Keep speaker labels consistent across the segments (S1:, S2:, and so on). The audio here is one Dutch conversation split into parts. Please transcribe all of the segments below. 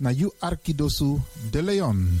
S1: Na you Arkidosu de Leon.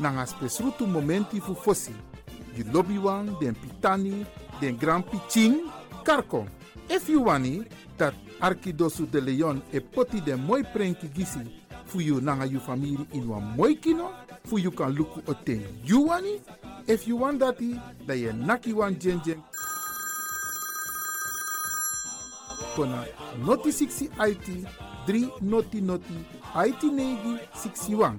S1: nanga spesrutu momenti fu fosi. You lobby wan, den pitani, den grand piching, karko. If you wani, dat Arkidosu de Leon e poti den moi prenki gisi fu you nanga you family in wan moi kino, fu you kan luku o ten you wani. If you want dati, da ye naki wan jen jen. Kona noti 60 IT 3 noti noti IT negi 61.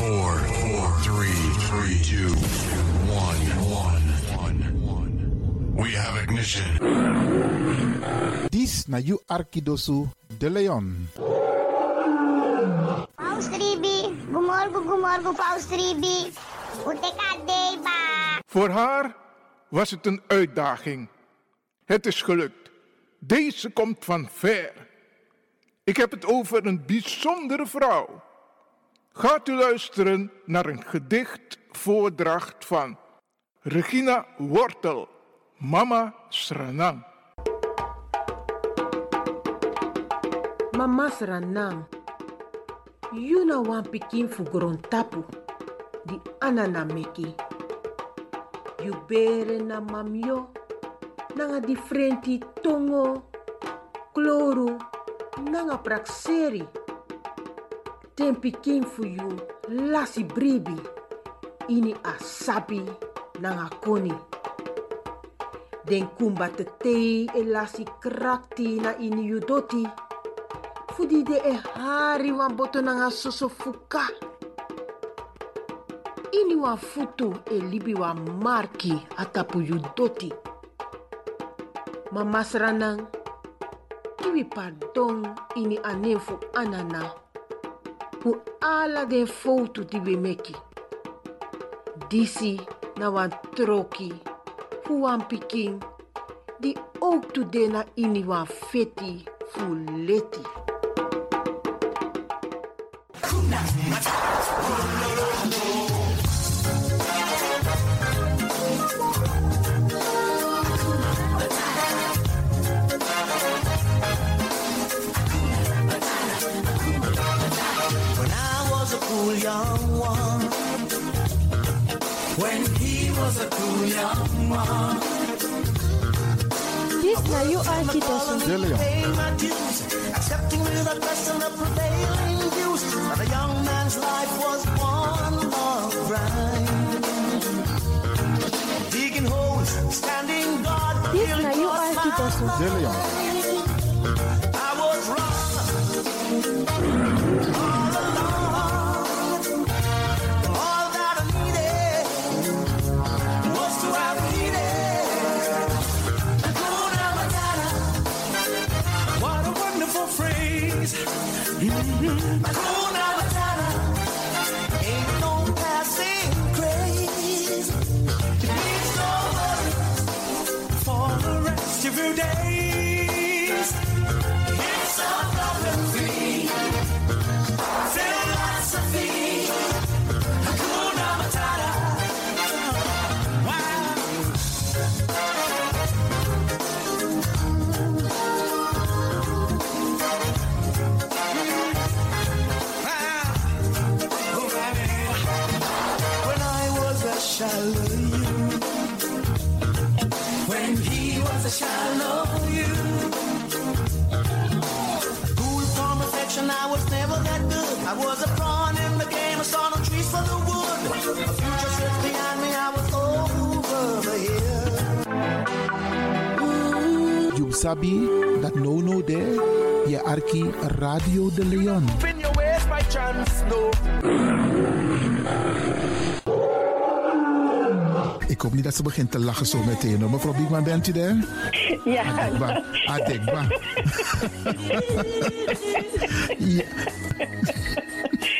S2: 4, 4, 3, 2, 1, 1. 1. We have ignition.
S1: This na you Arkidosu de Leon.
S3: Paus 3B, gumorgo gumorgo Paus 3B.
S4: Voor haar was het een uitdaging. Het is gelukt. Deze komt van ver. Ik heb het over een bijzondere vrouw Gaat u luisteren naar een gedicht voordracht van Regina Wortel, Mama Sranang.
S5: Mama Sranang, you na wan pikin fu tapu, di anana. You bere na mamyo, nanga differenti tongo, kloru, nanga prakseri. Den pikin fu you lasi bribi, ini asabi nanga koni. Den kumba te tei e lasi krakti na ini you doti. De e hari wan boto nanga soso. Ini wan futu e libi wan marki atapu you doti. Mama sranang, kiwi pardon ini anefu anana. Ala den foto di we meki. Disi na wan troki, fu wan pikin, di ook tu de na ini wan feti fu leti.
S6: Young one. When he was a cool young one.
S7: Dis na you Arkidosu
S1: de Leon.
S6: Paying my dues, accepting without question the prevailing views. That a young man's life was one long grind. Digging holes, standing
S7: Tosso.
S1: De Leon.
S6: I days. Mm-hmm. Was a pawn in the game, I saw no trees for the wood. A future sits behind me, I was over the hill.
S1: You sabi dat no no there. Je arki Radio de Leon.
S6: In your ways by chance, no.
S1: Ik hoop niet dat ze begint te lachen zo meteen. hoor. Mevrouw Biekman, bent u daar?
S8: Ja.
S1: Adekba. Adekba. ja.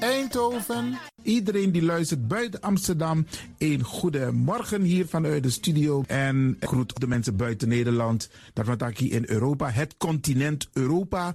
S1: Eindhoven. Iedereen die luistert buiten Amsterdam, een goede morgen hier vanuit de studio. En groet de mensen buiten Nederland. Dat wat hier in Europa, het continent Europa.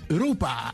S1: Europa.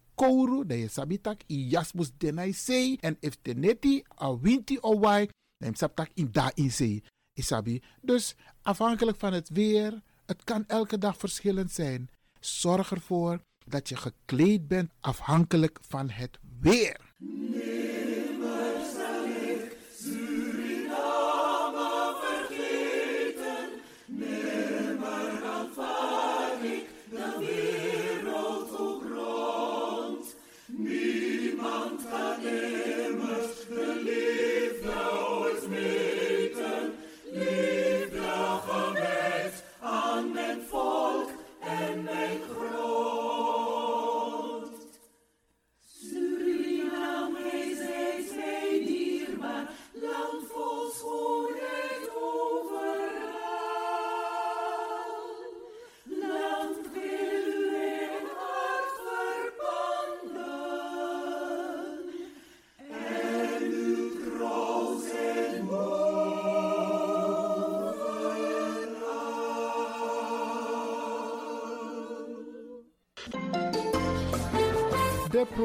S1: kouru, dan je sabitak i jasmus denai sei. En if teneti a winti o wai, dan sabtak in da in sei. Isabi. Dus afhankelijk van het weer, het kan elke dag verschillend zijn. Zorg ervoor dat je gekleed bent afhankelijk van het weer.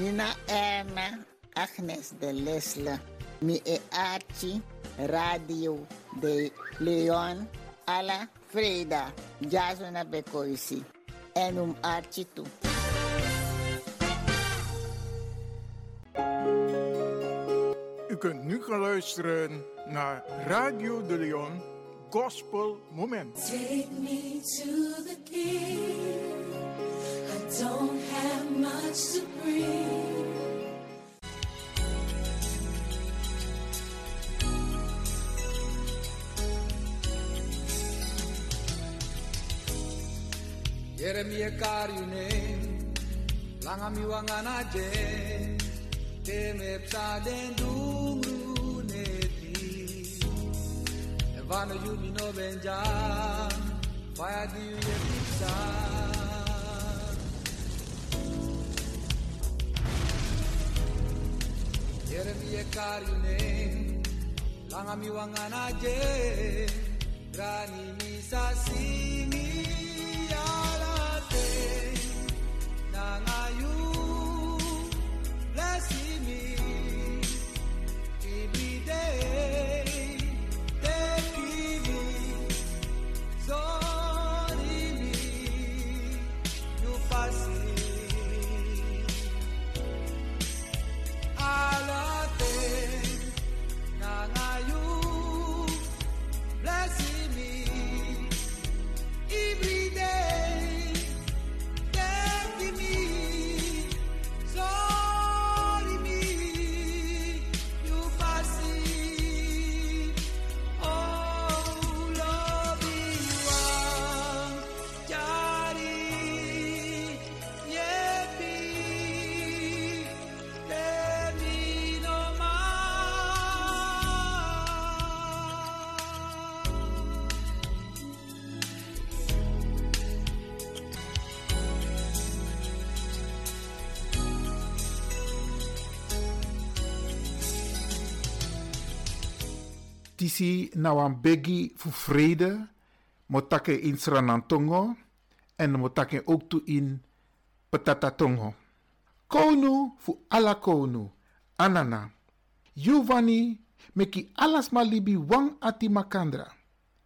S9: Nina Erna, Agnes de Lesle, mi e Archie, Radio de Leon, alla Freda, Jasona Bekoisi, en um Archie toe.
S4: U kunt nu gaan luisteren naar Radio de Leon Gospel Moment.
S10: Take me to the king. Don't have much to bring.
S11: Yeremia karyune langami wangana je teme psaden dumru neti evano yumi no benja fire di yepisa Yeremiyekarine langamiwanganaje grani misasimi
S1: Tisi nou een biggie voor vrede, Motake in Sranantongo en motake ook toe in Petatatongo. Konu fu ala konu. Anana. Giovanni meki alas malibi wang ati makandra.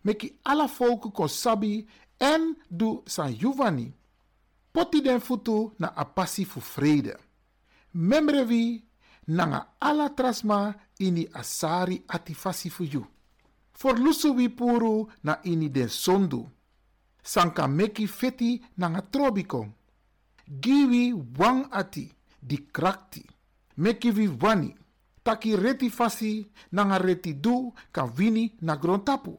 S1: Meki ala volken kon sabi en du san Giovanni. Poti den futu na apasi fu vrede. Memrevi nanga ala trasma ini asari ati fasi fu you. For lusu wi puru na ini den sondu. Sanka meki feti nanga trobiko. Giwi wang ati di krakti. Meki vi wani. Taki reti fasi nanga reti du kan wini na grontapu.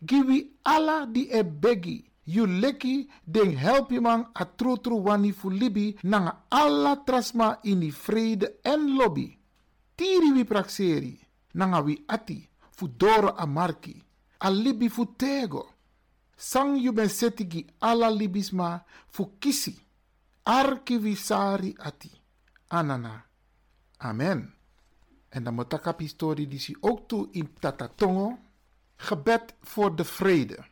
S1: Giwi ala di e begi. You leki den helpi man a tru tru wani fu libi nanga alla trasma ini vrede en lobby. Tiri wi prakseri nanga wi ati fu doro a marki. A libi fu tego. Sang you ben setigi alla libisma fu kisi. Arki wi sari ati. Anana. Amen. En dan moet ik historie die zie ook toe in Tatatongo. Gebed voor de vrede.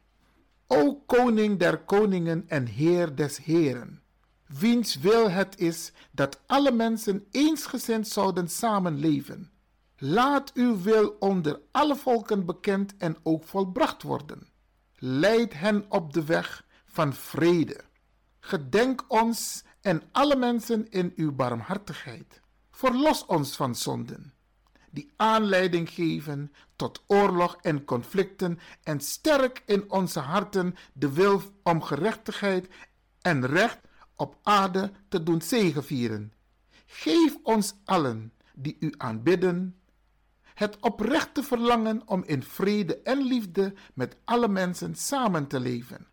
S1: O koning der koningen en heer des heren, wiens wil het is dat alle mensen eensgezind zouden samenleven. Laat uw wil onder alle volken bekend en ook volbracht worden. Leid hen op de weg van vrede. Gedenk ons en alle mensen in uw barmhartigheid. Verlos ons van zonden die aanleiding geven tot oorlog en conflicten en sterk in onze harten de wil om gerechtigheid en recht op aarde te doen zegevieren. Geef ons allen die u aanbidden het oprechte verlangen om in vrede en liefde met alle mensen samen te leven.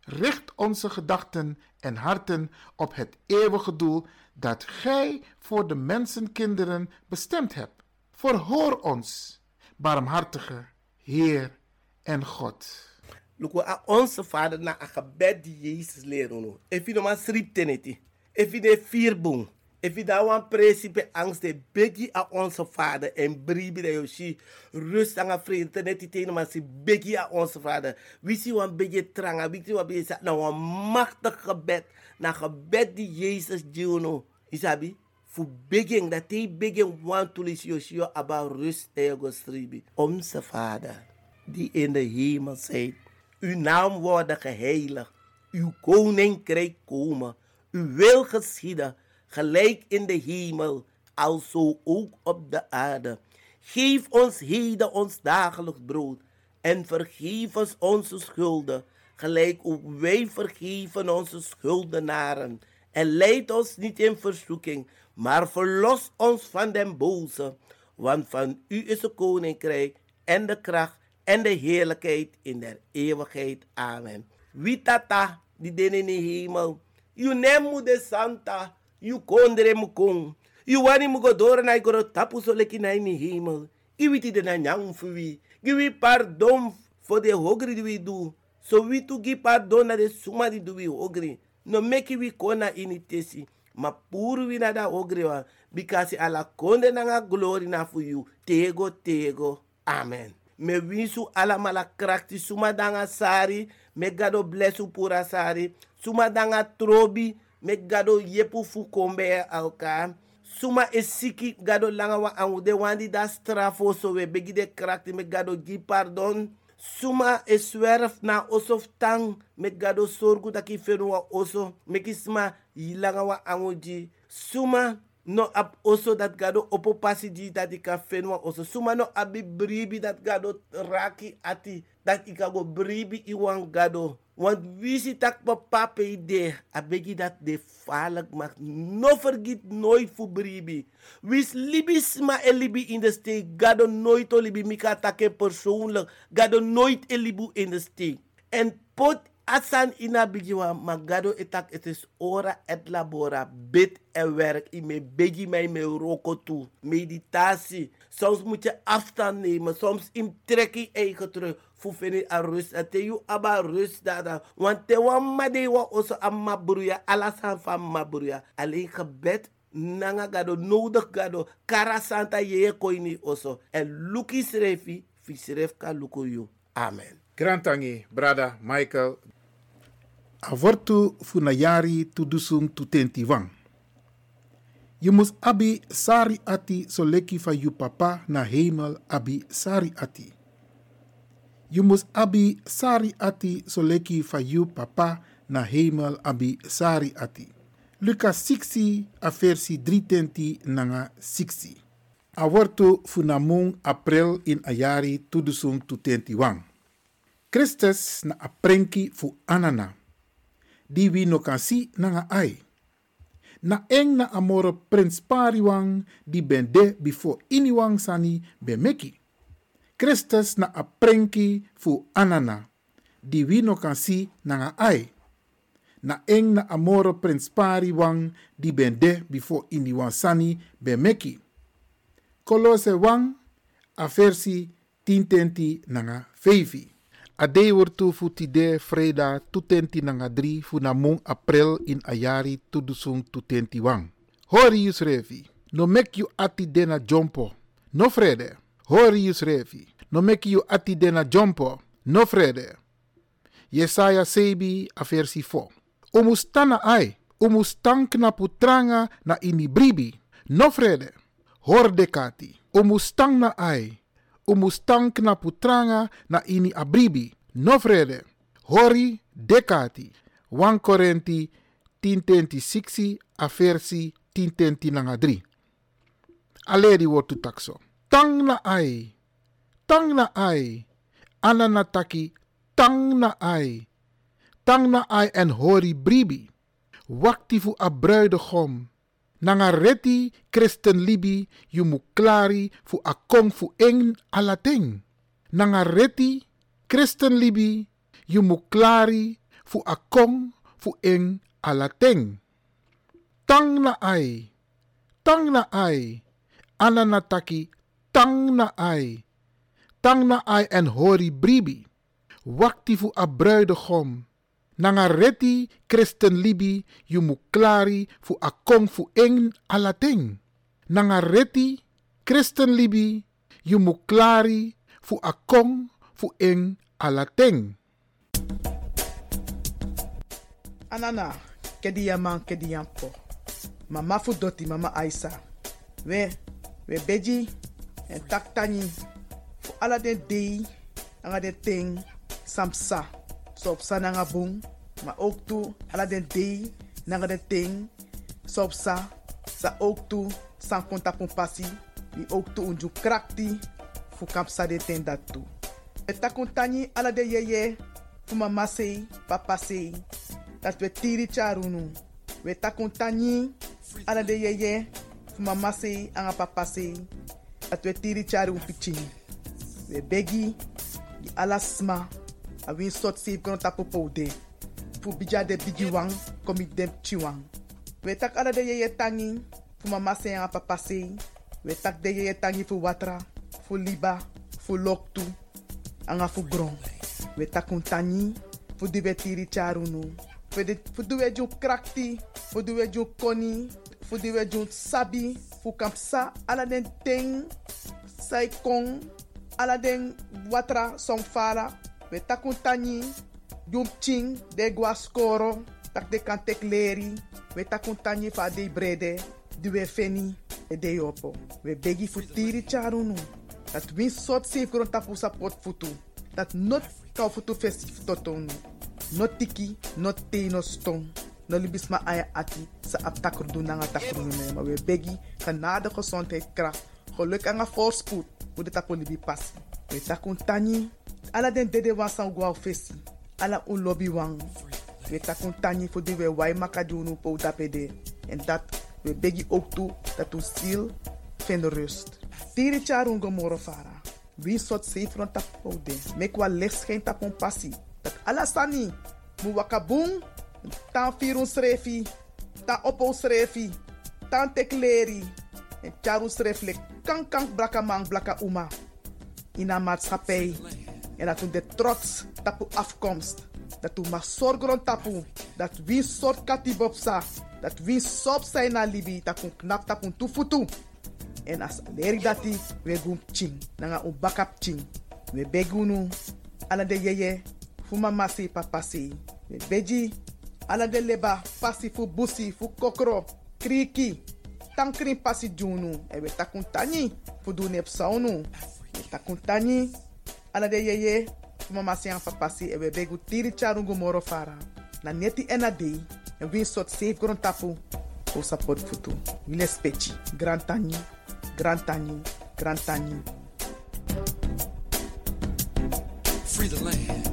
S1: Richt onze gedachten en harten op het eeuwige doel dat Gij voor de mensenkinderen bestemd hebt. Verhoor ons, barmhartige Heer en God.
S12: Luko a onze vader na a gebed die Jezus leren no. If you no maar srip teneti. You de. If daar wan principe angst de begi a onze vader en bribi de yoshi rust aan a vrede teneti tene maar si begi a onze vader. Wie si wan begi tranga, wie si wan begi sa na wan machtig gebed na gebed die Jezus no. Isabi? fu begin dat hij begin want to lis Yoshio about rust ego stribi. Onze Vader, die in de hemel zijt, uw naam worden geheiligd, uw koninkrijk komen, uw wil geschieden, gelijk in de hemel, alzo ook op de aarde. Geef ons heden ons dagelijks brood en vergeef ons onze schulden, gelijk ook wij vergeven onze schuldenaren. En leid ons niet in verzoeking, maar verlos ons van den boze. Want van u is het koninkrijk en de kracht en de heerlijkheid in der eeuwigheid. Amen. Wie tata, die den in de hemel. You nemu de santa, you kondre mukong. You wani mugodore na igoro tapu so leki na in hemel. Iwiti de na nyang fuwi. Give pardon voor de hogri we do. So we to give pardon na de suma die do we hogri. No make we kona initesi ma puru wina da ogrewa bikasi ala konde nanga glory na fu you tego tego amen me winsu ala mala krakti suma danga sari me gado blessu pura sari suma danga trobi me gado yepu fu kombe alka. Suma e siki gado langa wa angu de wandi da strafo so we begi de krakti me gado gi pardon. Suma e swerf na osof tang me gado sorgu daki fenu oso. Me kisma yilanga wa angu suma no ab oso dat gado opo pasi ji dat ika fenu wa oso. Suma no abi bribi dat gado raki ati. Dat ika go bribi iwan gado want wie si tak pa pape ide a begi dat de falag mag no vergiet nooit fu bribi. Wis libi sma e libi in de steek? Gado nooit o libi mika take persoonlijk. Gado nooit e libu in de steek. En pot asan ina bigiwa magado etak het is ora et labora. Bid en werk. In me begi mij me roko toe. Meditatie soms moet je afstand nemen. Soms in trek je eigen terug. Fufeni a rust. A te yu aba rust dada. Want te wan made wa oso a mabruya alasan van mabruya alleen gebed nanga gado nodig gado. Kara santa ye koini oso. En luki srefi fi sref ka luko yu amen.
S1: Grantangi, brada Michael. Avortu funayari tudusung tutenti. Je mus abi sari ati so leki van papa na hemel abi sari ati. Je mus abi sari ati so leki van papa na hemel abi sari ati. Lucas 60 a versi 320 nanga 60. Aworto funamung april in ayari tudusung tutentiwang. Christus na aprenki fu anana. Di wi no kan nanga ai. Na eng na amoro prins pariwang di ben de before iniwang sani ben meki. Christus na aprenki fu anana. Di wi no kan si nanga ai. Na eng na amoro prins pariwang di ben de before iniwang sani ben meki. Kolose wang a versi tintenti nanga feifi. A day wortu futi de freda tutenti nanga dri fu na mung april in ayari tudusung tutenti wang. Hori yus revi. No mek you ati dena jompo. No frede. Hori yus revi. No mek you ati dena jompo. No frede. Yesaya sebi a versi 4. Umustana ai. Umustank na putranga na inibribi. No frede. Hor dekati. Umustang na ai. Umustang na putranga na ini abribi. No vrede. Hori dekati. 1 Korenti 10:26 a versi 10:10 nanga 3. Aleri wordt takso. Tang na ai. Tang na ai. Ananataki. Tang na ai. Tang na ai en hori bribi. Wakti fu a bruidegom nanga reti Christen libi yu mu klari fu a kong fu eng alateng. Nanga reti Christen libi yu mu klari fu a kong fu eng alateng. Tang na ai, tang na ai, ananataki, tang na ai, tang na ai en hori bribi. Wakti fu a bruidegom nanga reti Christen libi yu mu klari fu a kong fu eng alateng. Nanga reti Christen libi yu mu klari fu a kong fu eng alateng.
S13: Anana, kedi yaman kedi yampo. Mama fu doti mama Aisa. We, we beji en taktani fu ala den dei, anga den ting, samsa. So sa nanga toe ala den dei, nanga ting, sa, sa ook toe, san konta pasi, die ook toe krakti, kapsa de ten dat toe. Eta kontani ala de yeye, fu mama dat we tiri charunu. We ta kontani ala de yeye, fu mama sei, anga papa dat we tiri charu pichin. We begi, di ala sma, a win sot save kono tapo poude. Fu bija de bigi wang, komi dem chiwang. We tak ala de yeye tangi, fu mama sei, anga papa sei, we tak de yeye tangi fu watra, fu liba, fu loktu, anga fu gron. We tak kontani, fu di we tiri. Fu de- fu di we jun krakti, fu di we jun koni, fu di we jun sabi, fu kampsa, ala den ting, sai kong, ala den watra som fala. We takun tani, jum ching, de gwa skoro, tak de kan tek leri. We takun tani fa de brede, di we feni, e de yopo. We begi fu tiri charunu. Dat win sot safe kron tapu futu. Dat not kau futu festif totonu. Not tiki, not te, no libis ma aya ati sa ap takru nanga takru me. Maar we begi genade gezondheid kracht. Geluk en een voorspoed. Hoe de tapu libi. We. Ala den dede wan san gwa fesi. Ala un lobby wang. We takun tani voor die we wai makadunu po dapede. En dat we begi ook toe dat u ziel vindt rust. Tiri charun gomoro fara. Wie sot safe rond tap pode. Mek wa licht geen tap on passi. Dat ala sani. Mu wakabung. Tan firun srefi. Tan opo srefi. Tan tekleri. En charu sreflek. Kan kan blaka man blaka uma. In een maatschappij. En dat we de trots tapu afkomst. Dat we maar zorgen tapu. Dat wie soort katibopsa. Dat wie sop zijn na libi. Dat we knap tapu tufutu. En als lerik dati we gum ching. Nanga un bakap ching. We begunu. ala de yeye fu mama si papa si we beji ala de leba pasi fu busi fu kokro kriki tankrin pasi junu e we takun tani fu du nep saunu we takun tani ala de yeye fu mama si an papa si e we begu tiri charungu moro fara. Na neti ena dei e win sot safe gron tapu o support futu. Wile speci grand tani grand tani grand tani
S14: Free the land.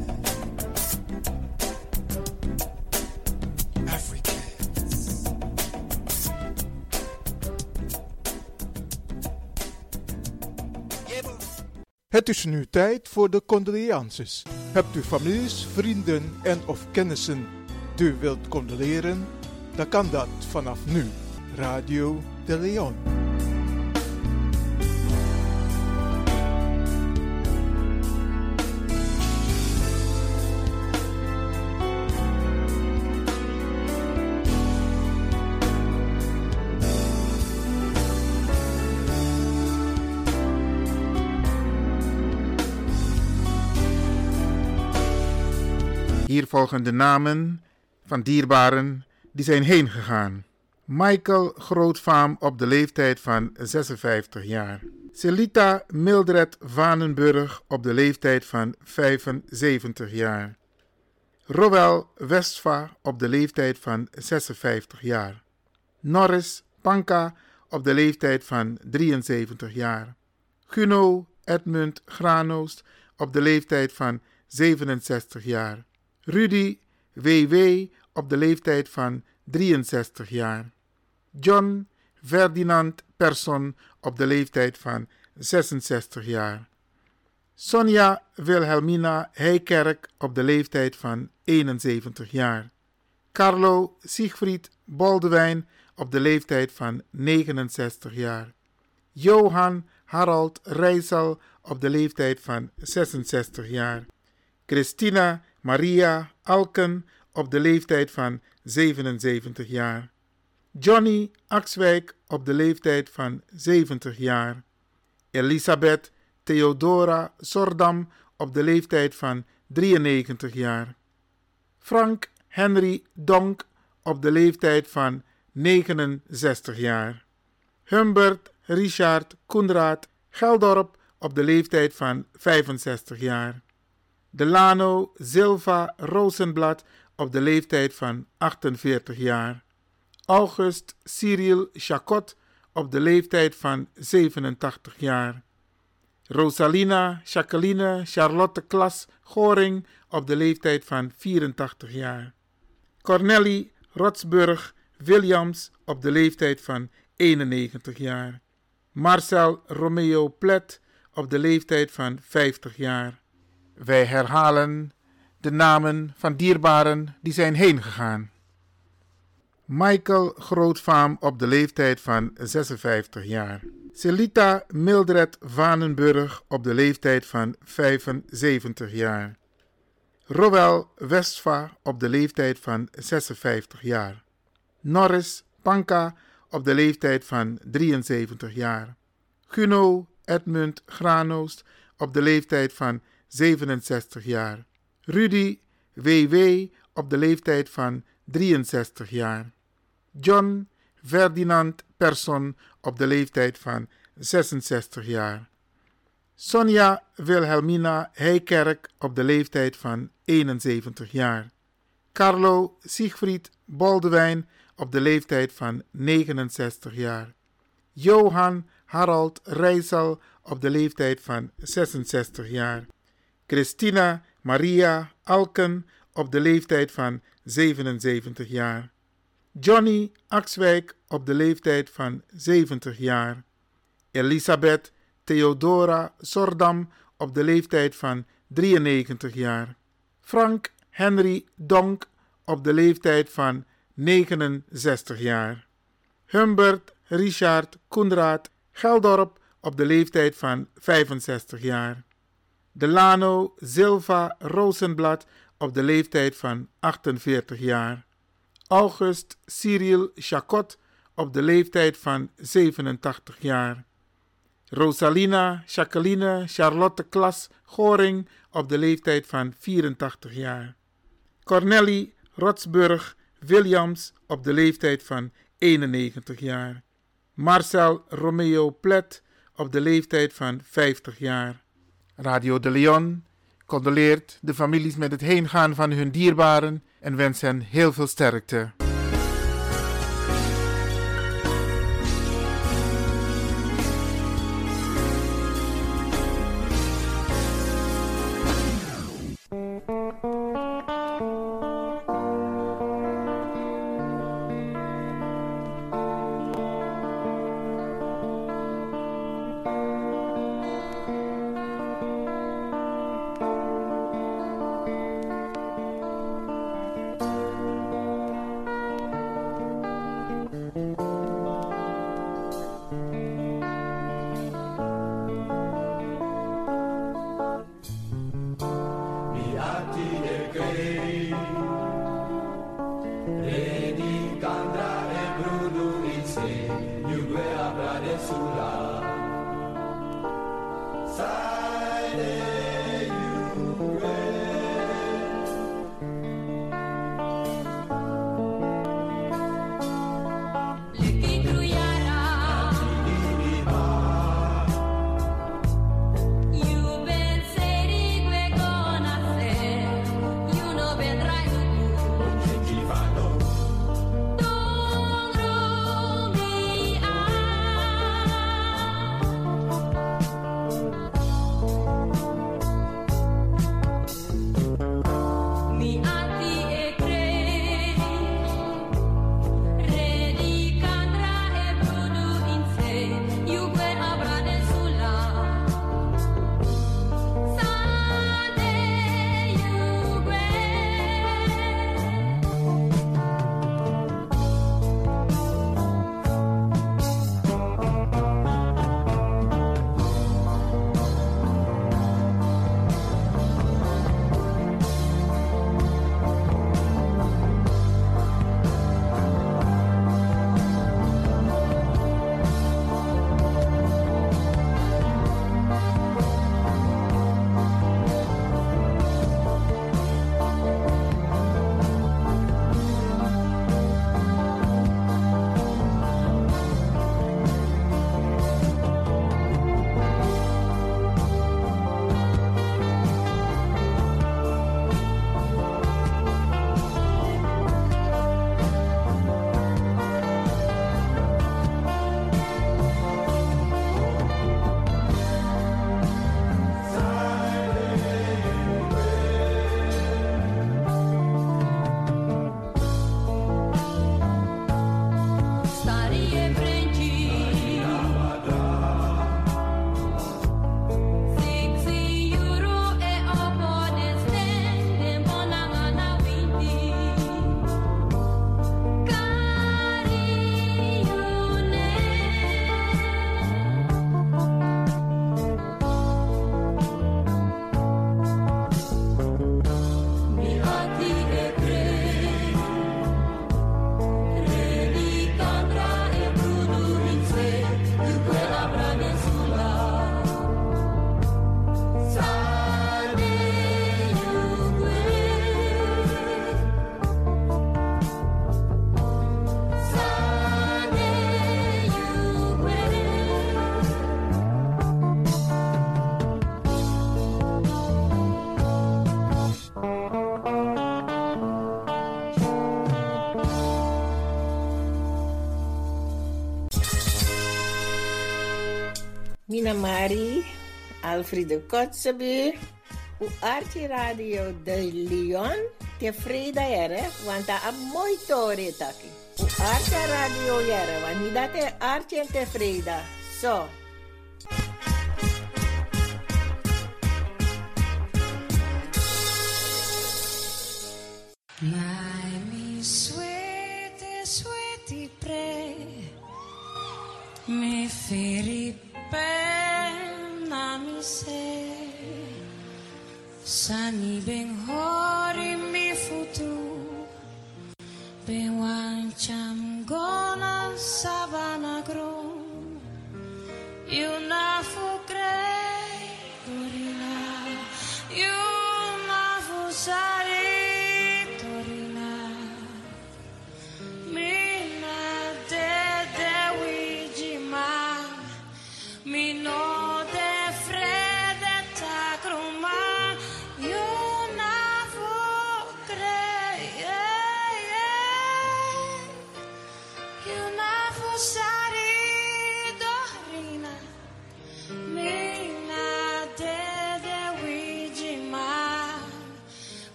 S4: Het is nu tijd voor de condolences. Hebt u families, vrienden en of kennissen die u wilt condoleren? Dan kan dat vanaf nu. Radio de Leon.
S1: Volgen de namen van dierbaren die zijn heen gegaan. Michael Grootvaam op de leeftijd van 56 jaar. Celita Mildred Vanenburg op de leeftijd van 75 jaar. Roel Westva op de leeftijd van 56 jaar. Norris Panka op de leeftijd van 73 jaar. Guno Edmund Granoost op de leeftijd van 67 jaar. Rudy W.W. op de leeftijd van 63 jaar. John Ferdinand Persson op de leeftijd van 66 jaar. Sonja Wilhelmina Heijkerk op de leeftijd van 71 jaar. Carlo Siegfried Boldewijn op de leeftijd van 69 jaar. Johan Harald Rijssel op de leeftijd van 66 jaar. Christina Maria Alken op de leeftijd van 77 jaar. Johnny Axwijk op de leeftijd van 70 jaar. Elisabeth Theodora Sordam op de leeftijd van 93 jaar. Frank Henry Donk op de leeftijd van 69 jaar. Humbert Richard Koenraad Geldorp op de leeftijd van 65 jaar. Delano Silva Rosenblad op de leeftijd van 48 jaar. August Cyril Chacot op de leeftijd van 87 jaar. Rosalina Jacqueline Charlotte Klas Goring op de leeftijd van 84 jaar. Cornelie Rotsburg Williams op de leeftijd van 91 jaar. Marcel Romeo Plet op de leeftijd van 50 jaar. Wij herhalen de namen van dierbaren die zijn heen gegaan. Michael Grootvaam op de leeftijd van 56 jaar. Celita Mildred Vanenburg op de leeftijd van 75 jaar. Roel Westva op de leeftijd van 56 jaar. Norris Panka op de leeftijd van 73 jaar. Guno Edmund Granoost op de leeftijd van 67 jaar. Rudy W.W. op de leeftijd van 63 jaar. John Ferdinand Persson op de leeftijd van 66 jaar. Sonja Wilhelmina Heijkerk op de leeftijd van 71 jaar. Carlo Siegfried Boldewijn op de leeftijd van 69 jaar. Johan Harald Rijssel op de leeftijd van 66 jaar. Christina Maria Alken op de leeftijd van 77 jaar. Johnny Axwijk op de leeftijd van 70 jaar. Elisabeth Theodora Sordam op de leeftijd van 93 jaar. Frank Henry Donk op de leeftijd van 69 jaar. Humbert Richard Koenraad Geldorp op de leeftijd van 65 jaar. Delano Silva Rosenblad op de leeftijd van 48 jaar. August Cyril Chacot op de leeftijd van 87 jaar. Rosalina Jacqueline Charlotte Klas Goring
S15: op de leeftijd van 84 jaar. Corneli Rotsburg Williams op de leeftijd van 91 jaar. Marcel Romeo Plet op de leeftijd van 50 jaar. Radio de Leon condoleert de families met het heengaan van hun dierbaren en wens hen heel veel sterkte.
S16: Ari, Alfredo Kotzebue, o Arte Radio de
S10: Lyon, que é Frida era, quanta a muito oreta aqui. O Arte Radio era, mas me dá arte entre Frida, só. So.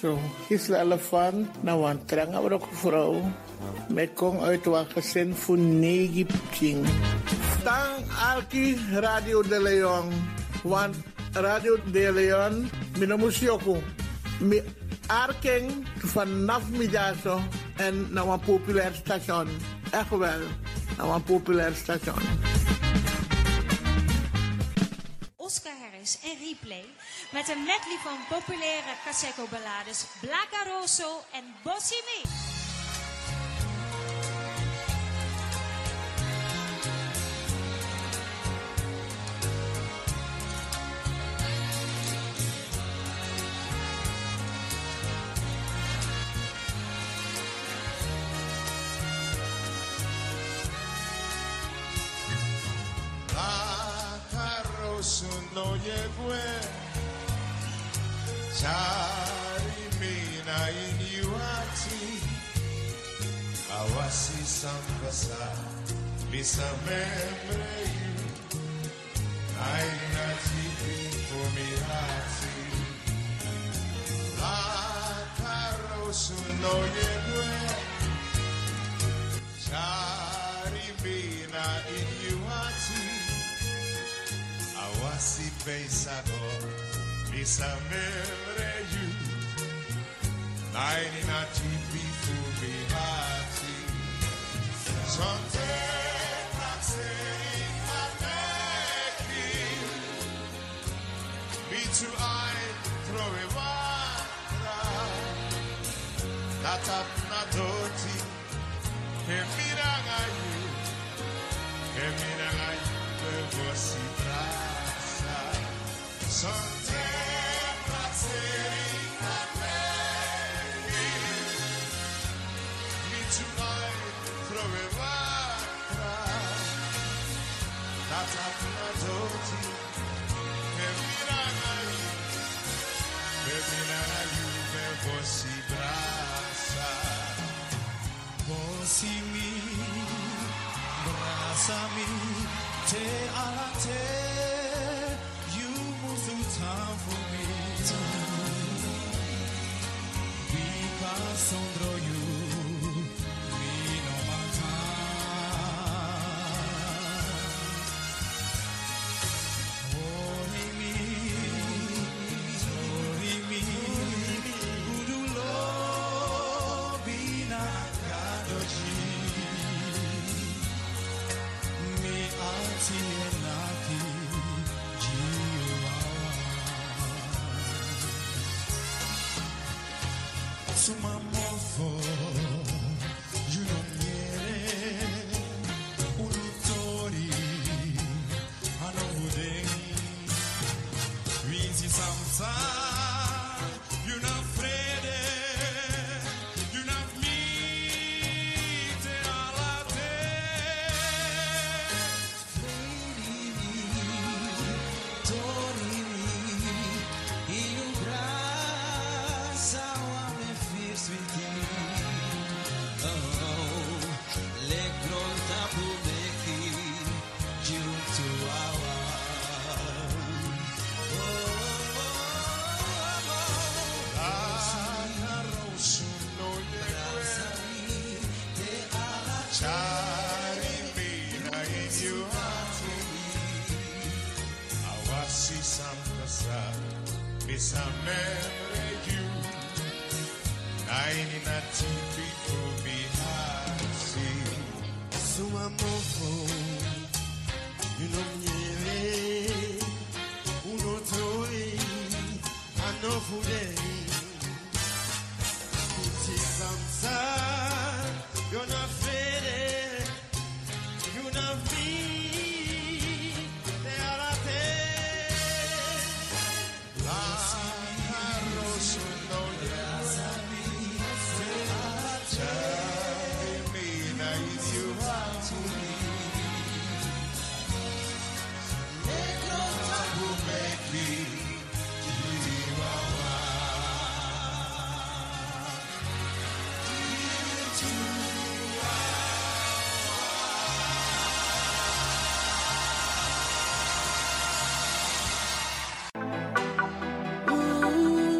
S17: Zo, Gisela van, nou een trange ook vrouw. Met kom uit wat gezin voor pking. Tang Alki Radio de Leon. Want Radio de Leon, minamusioko. Mi arking vanaf middago en naar een populair station. Echt wel, naar een populair station.
S18: Oscar Harris en Replay met een medley van populaire Caseco ballades Blaca Rosso en Me.
S19: Caroso no llegó Charimina inyuati awasi sampasa bisa memreyu aina tipi fumirati la carosu no yegue Charimina inyuati awasi pensador Bisa membre you Naini na tipi fumi hati. Sonte prakseri mateki. Me too I throw a watra. Natap na doti. Kemiranga you Kemiranga you Bevosi brasa Sonte watra Natap na doti Kemiranga you Kemiranga you Bevosi brasa
S20: Bosi mi, brasa mi, te ala te, you move through time for me. Because sondro you, si sam kasa mi sam mere you nine na ti pi
S19: tu mi ha suma mo fo you
S20: know me ano fu dei samsa you're not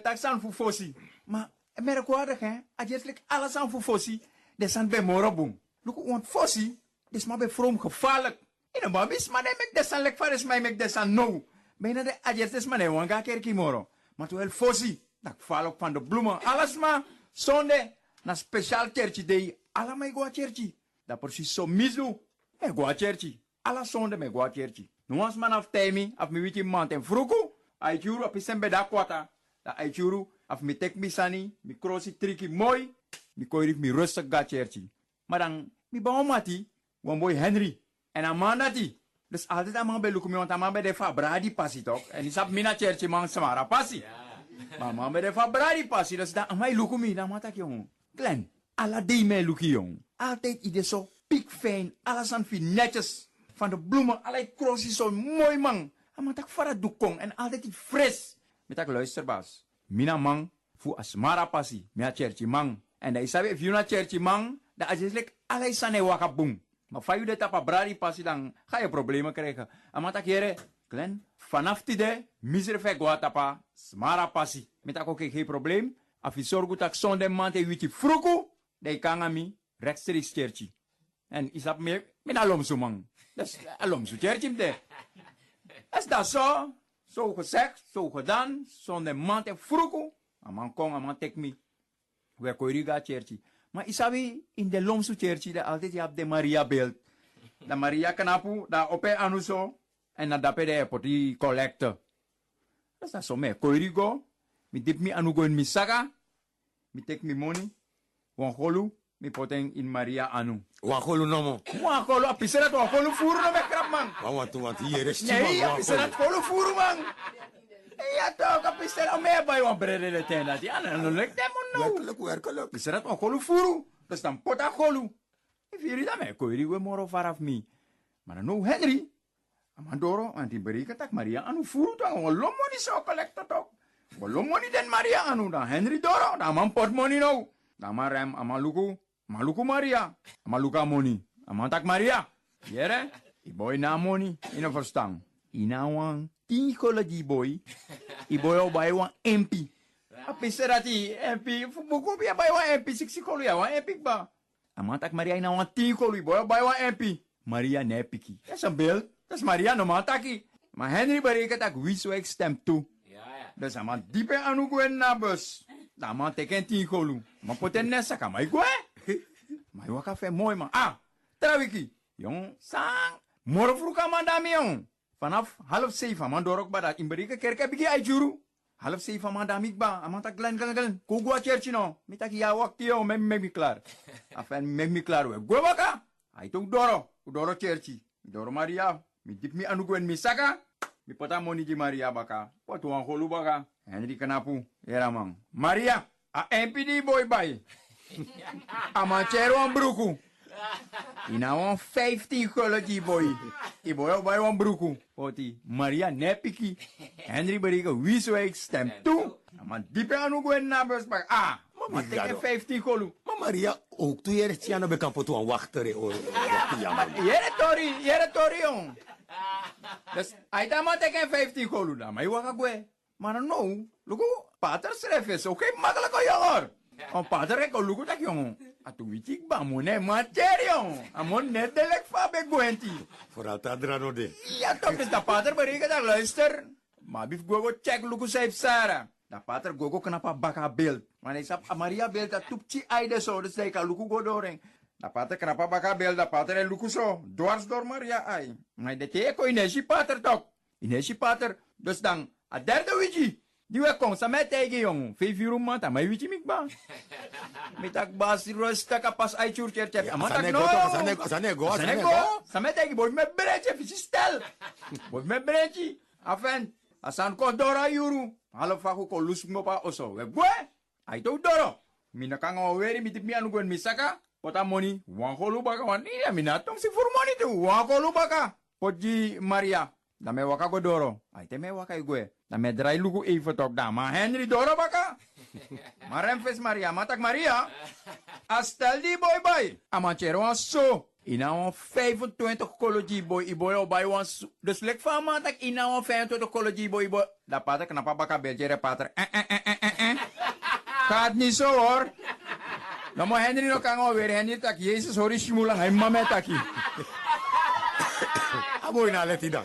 S21: Tak san fufosi. Maar merkwaardig hè, adjeslik alles aan fufosi, de san bij morobum. Luko, want fosi, des maar bij from gevaarlijk. In een babis, maar nee, mek de san lek varis mij mek de san no. Bijna de adjes des maar nee, want ga kerkie moro. Maar toen wel fosi, dat val van de bloemen. Alles maar, zonde, na speciaal kertje de, alla mij go kertje. Dat precies zo misu, me go kertje. Alla zonde me go kertje. Nu was man af temi, af mi wiki mant en fruku, ai churu api sembe da kwata. Da ai churu, af mi tek mi sani, mi krosi triki mooi, mi koirik mi rustig ga kertje. Maar dan, mi ba mati, wan boy Henry. En Amanda die. Dus altijd aan bij Lukumio, want aan bij de Fabradi passie toch? En isap mina kertje man samara passie. Maar man bij de Fabradi passie, dus dan mij Lukumi, dan maak ik jongen. Glenn, alla die mij Lukie jong. Altijd idee zo piekfijn, alles aan fin netjes. Van de bloemen, allerlei kroosjes zo mooi man. Ik voor het doekong en altijd iets fris. Met ik luisterbaas. Mina man, fu asmara passie, mia kertje man. En dan isabi, if you na kertje man, dan is het like allerlei sane waka van jullie tapa bradi passie, dan ga je problemen krijgen. En maak ik hier, Glenn, vanaf die de, gwa tapa, smara passie. Met ik ook geen probleem. Zorgt dat zonde man te witje fruku, dan kan je me rechtstreeks. En is dat meer, met alom zo man. Dat is alom zo kertje de. Is dat zo? Zo gezegd, zo gedaan, zonde man te fruku. A man tek me. We koiriga kertje. Maar isabi in de Lomsu Church, daar altijd je hebt de Maria beeld. De Maria kanapu, daar op een anuso. En dan dape de poti collector. Dat is zo me. Koirigo, mi dip mi anugo in mi saga. Mi tek mi money. Wan holu, mi poten in Maria anu.
S22: Wan holu nomo.
S21: Wan holu, apiserat wan holu furu no me krap man.
S22: Wan want want hier is
S21: Nee, apiserat holu furu man. Ja toch, apiserat me bay wan brede de tenda. No lek demo no.
S22: Werkelijk, werkelijk.
S21: Apiserat wan holu furu. Dus dan pota. If you read me, koiri we moro faraf mi. Maar no Henry. Amandoro, anti berika tak Maria anu furu tang walo money so collector tok. Den Maria anu dan Henry Doro, dan man pot money no. Dan man rem amaluku, maluku Maria, amaluka money. Amantak Maria. Yere, i boy na money, ina verstang. Ina wan, tien kola di boy. I boy o bay wan MP. Api serati MP, buku pia bay wan MP, siksi kolu ya wan MP ba. Amantak Maria ina wan tien kolu, i boy o bay wan MP. Maria nepiki. Dat is een beeld. Dat is Maria normaal taki. Maar Henry berekent dat wie zo ik stem toe. Dus hij man diepe aan hoe gwen na bus. Dan tien. Maar poten nessa kan maar gwen. Maar je waka mooi man. Ah, trawiki. Jong, sang. Morgen vroeg aan man dami jong. Vanaf half zeven man door ook bij dat in bereken kerk heb ik je uitjuru. Half zeven man dami ik ba. Aman tak glen glen glen. Kugwa church no. Mitak ya wakti yo. Mem mem mi klaar. Afen mem mi klaar we. Gwe waka. Ay tuk doro. Udoro church. Doro Maria. Mi dip mi anu gwen mi saka. Mi pota moni di Maria baka. Patu an holu baka. Henry kanapu. Era man. Maria. A MPD boy bay. A manchero an bruku. Ina wan 15 gullen die boy. Die boy al bij wan bruku. Oti. Maria nepiki. Henry beriga wie zo ik stem toe. Maar diepe anu gwen na baka. Ah. Maar teken 15 gullen.
S22: Maar Maria, ook toen je het Tiano bekend voor toen wachten.
S21: Ja, jere tori, jere tori jong. Dus hij dan maar teken 15 gullen dan. Maar je waka gwe. Maar no, luku, pater schrijf is ook geen makkelijke Om pater ik luku dat jongen. Atu witik ba mo ne mater jong. Amon net de lek fa be gwenti.
S22: De.
S21: Ja toch, dus dat pater bereken dat luister. Maar bif gogo check luku safe Sarah. Dat pater gogo kenapa baka beeld. Sap Maria beeld dat tupci aide zo. Dus hij kan luku go doring. Dat pater kenapa baka beeld. Dat pater en luku zo. Dwars door Maria ai. Maar dat teko inesi pater toch. Inesi pater. Dus dan, a derde wiki. Die we kon sa met tegen jong. Vijf uur maand, maar je weet je mikba. Mitak bas rustig kapas ai chur cher cher. Amat tak no.
S22: Sanego, sanego,
S21: Sanego. Sa met tegen boy me breche fisi stel. Boy me breche. Afen. Asan ko dora yuru. Halo faku ko lus mo pa oso. We gwe. Ai to doro. Mina kang weri mitip mi anu gwen misaka. Pota moni. Wan holu baka wan. Iya minatong si furmoni tu. Wan holu baka. Poji Maria. Dame waka go doro. Ai te me waka gue. Dame drai lugu even tok da. Ma Henry doro baka. Marem fes Maria. Matak Maria. Astel di boy boy. Amachero aso. Ina wan 25 koloji boy iboy o bay wan su- dus lek van man tak ina wan 25 koloji boy iboy da pater knapa baka belje pater eh eh eh eh eh eh gaat niet zo hoor dan moet Henry nog kan weer Henry tak Jezus hoor is smulang hij mama taki
S22: Amoy na let dan.